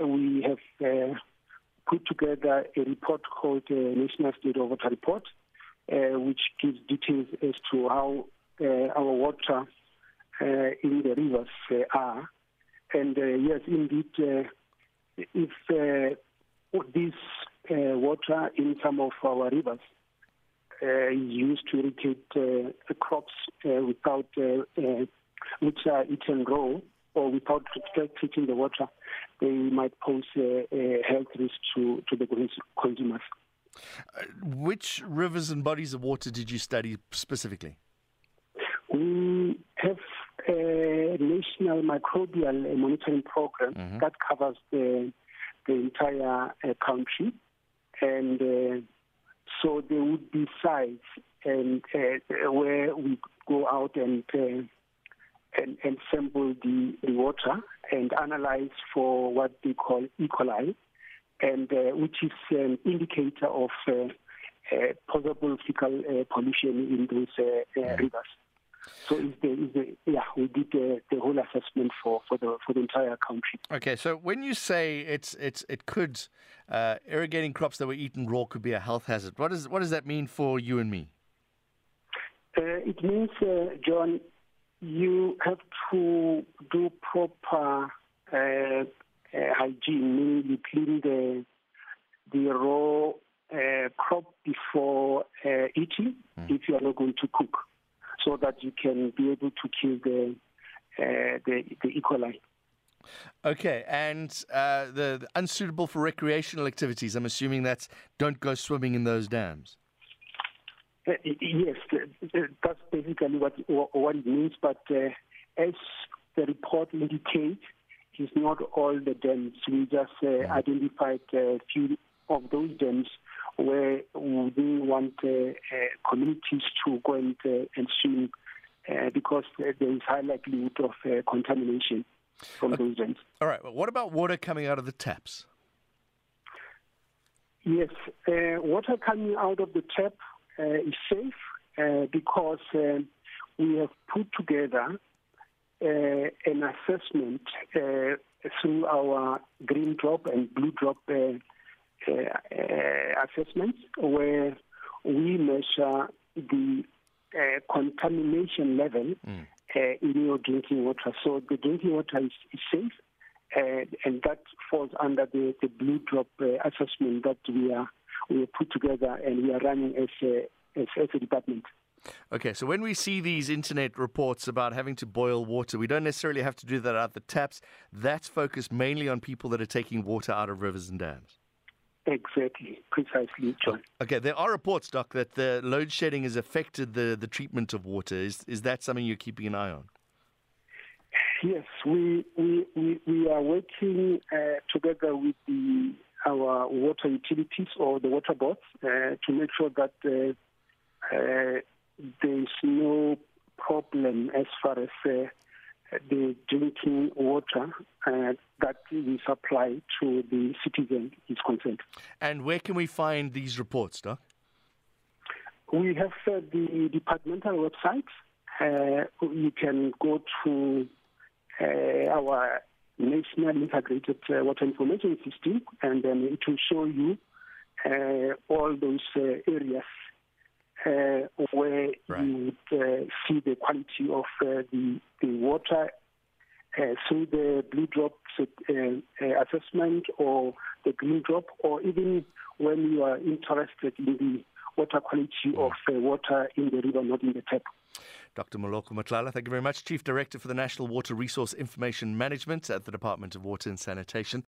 we have uh, put together a report called uh, National State of Water Report, uh, which gives details as to how uh, our water in the rivers are. And yes, indeed, if this water in some of our rivers uh, used to irrigate uh, crops uh, without uh, uh, which are eaten raw, or without treating the water, they might pose a, a health risk to, to the consumers. Uh, which rivers and bodies of water did you study specifically? We have a national microbial uh, monitoring program mm-hmm. that covers the, the entire uh, country. And uh, so there would be sites and, uh, where we go out and uh, and, and sample the, the water and analyze for what they call E. coli, and uh, which is an indicator of uh, uh, possible fecal uh, pollution in those uh, yeah. uh, mm-hmm. rivers. So is the, is the, yeah, we did the, the whole assessment for, for the for the entire country. Okay, so when you say it's it's it could uh, irrigating crops that were eaten raw could be a health hazard. What does what does that mean for you and me? Uh, it means, uh, John, you have to do proper uh, uh, hygiene, meaning you clean the the raw uh, crop before uh, eating mm. if you are not going to cook, so that you can be able to kill the uh, the, the E. coli. Okay, and uh, the, the unsuitable for recreational activities. I'm assuming that's don't go swimming in those dams. Uh, yes, uh, uh, that's basically what what it means. But uh, as the report indicates, it's not all the dams. We just uh, yeah. identified a few of those dams where we want uh, uh, communities to go and, uh, and swim uh, because uh, there is high likelihood of uh, contamination from okay. Uh, those dams. All right. Well, what about water coming out of the taps? Yes, uh, water coming out of the tap Uh, is safe uh, because um, we have put together uh, an assessment through our green drop and blue drop assessments where we measure the contamination level mm. in your drinking water. So the drinking water is, is safe uh, and that falls under the, the blue drop uh, assessment that we are we put together and we are running as a, as, as a department. Okay, so when we see these internet reports about having to boil water, we don't necessarily have to do that at the taps. That's focused mainly on people that are taking water out of rivers and dams. Exactly, precisely, John. Okay, there are reports, Doc, that the load shedding has affected the, the treatment of water. Is, is that something you're keeping an eye on? Yes, we, we, we, we are working uh, together with the our water utilities or the water boards uh, to make sure that uh, uh, there is no problem as far as uh, the drinking water uh, that we supply to the citizen is concerned. And where can we find these reports, Doc? We have uh, the departmental website. Uh, you can go to uh, our national integrated uh, water information system, and then it will show you uh, all those uh, areas uh, where right. you would uh, see the quality of uh, the, the water uh, through the blue drop uh, uh, assessment or the green drop, or even when you are interested in the water quality of uh, water in the river, not in the tap. Dr. Moloko Matlala, thank you very much. Chief Director for the National Water Resource Information Management at the Department of Water and Sanitation.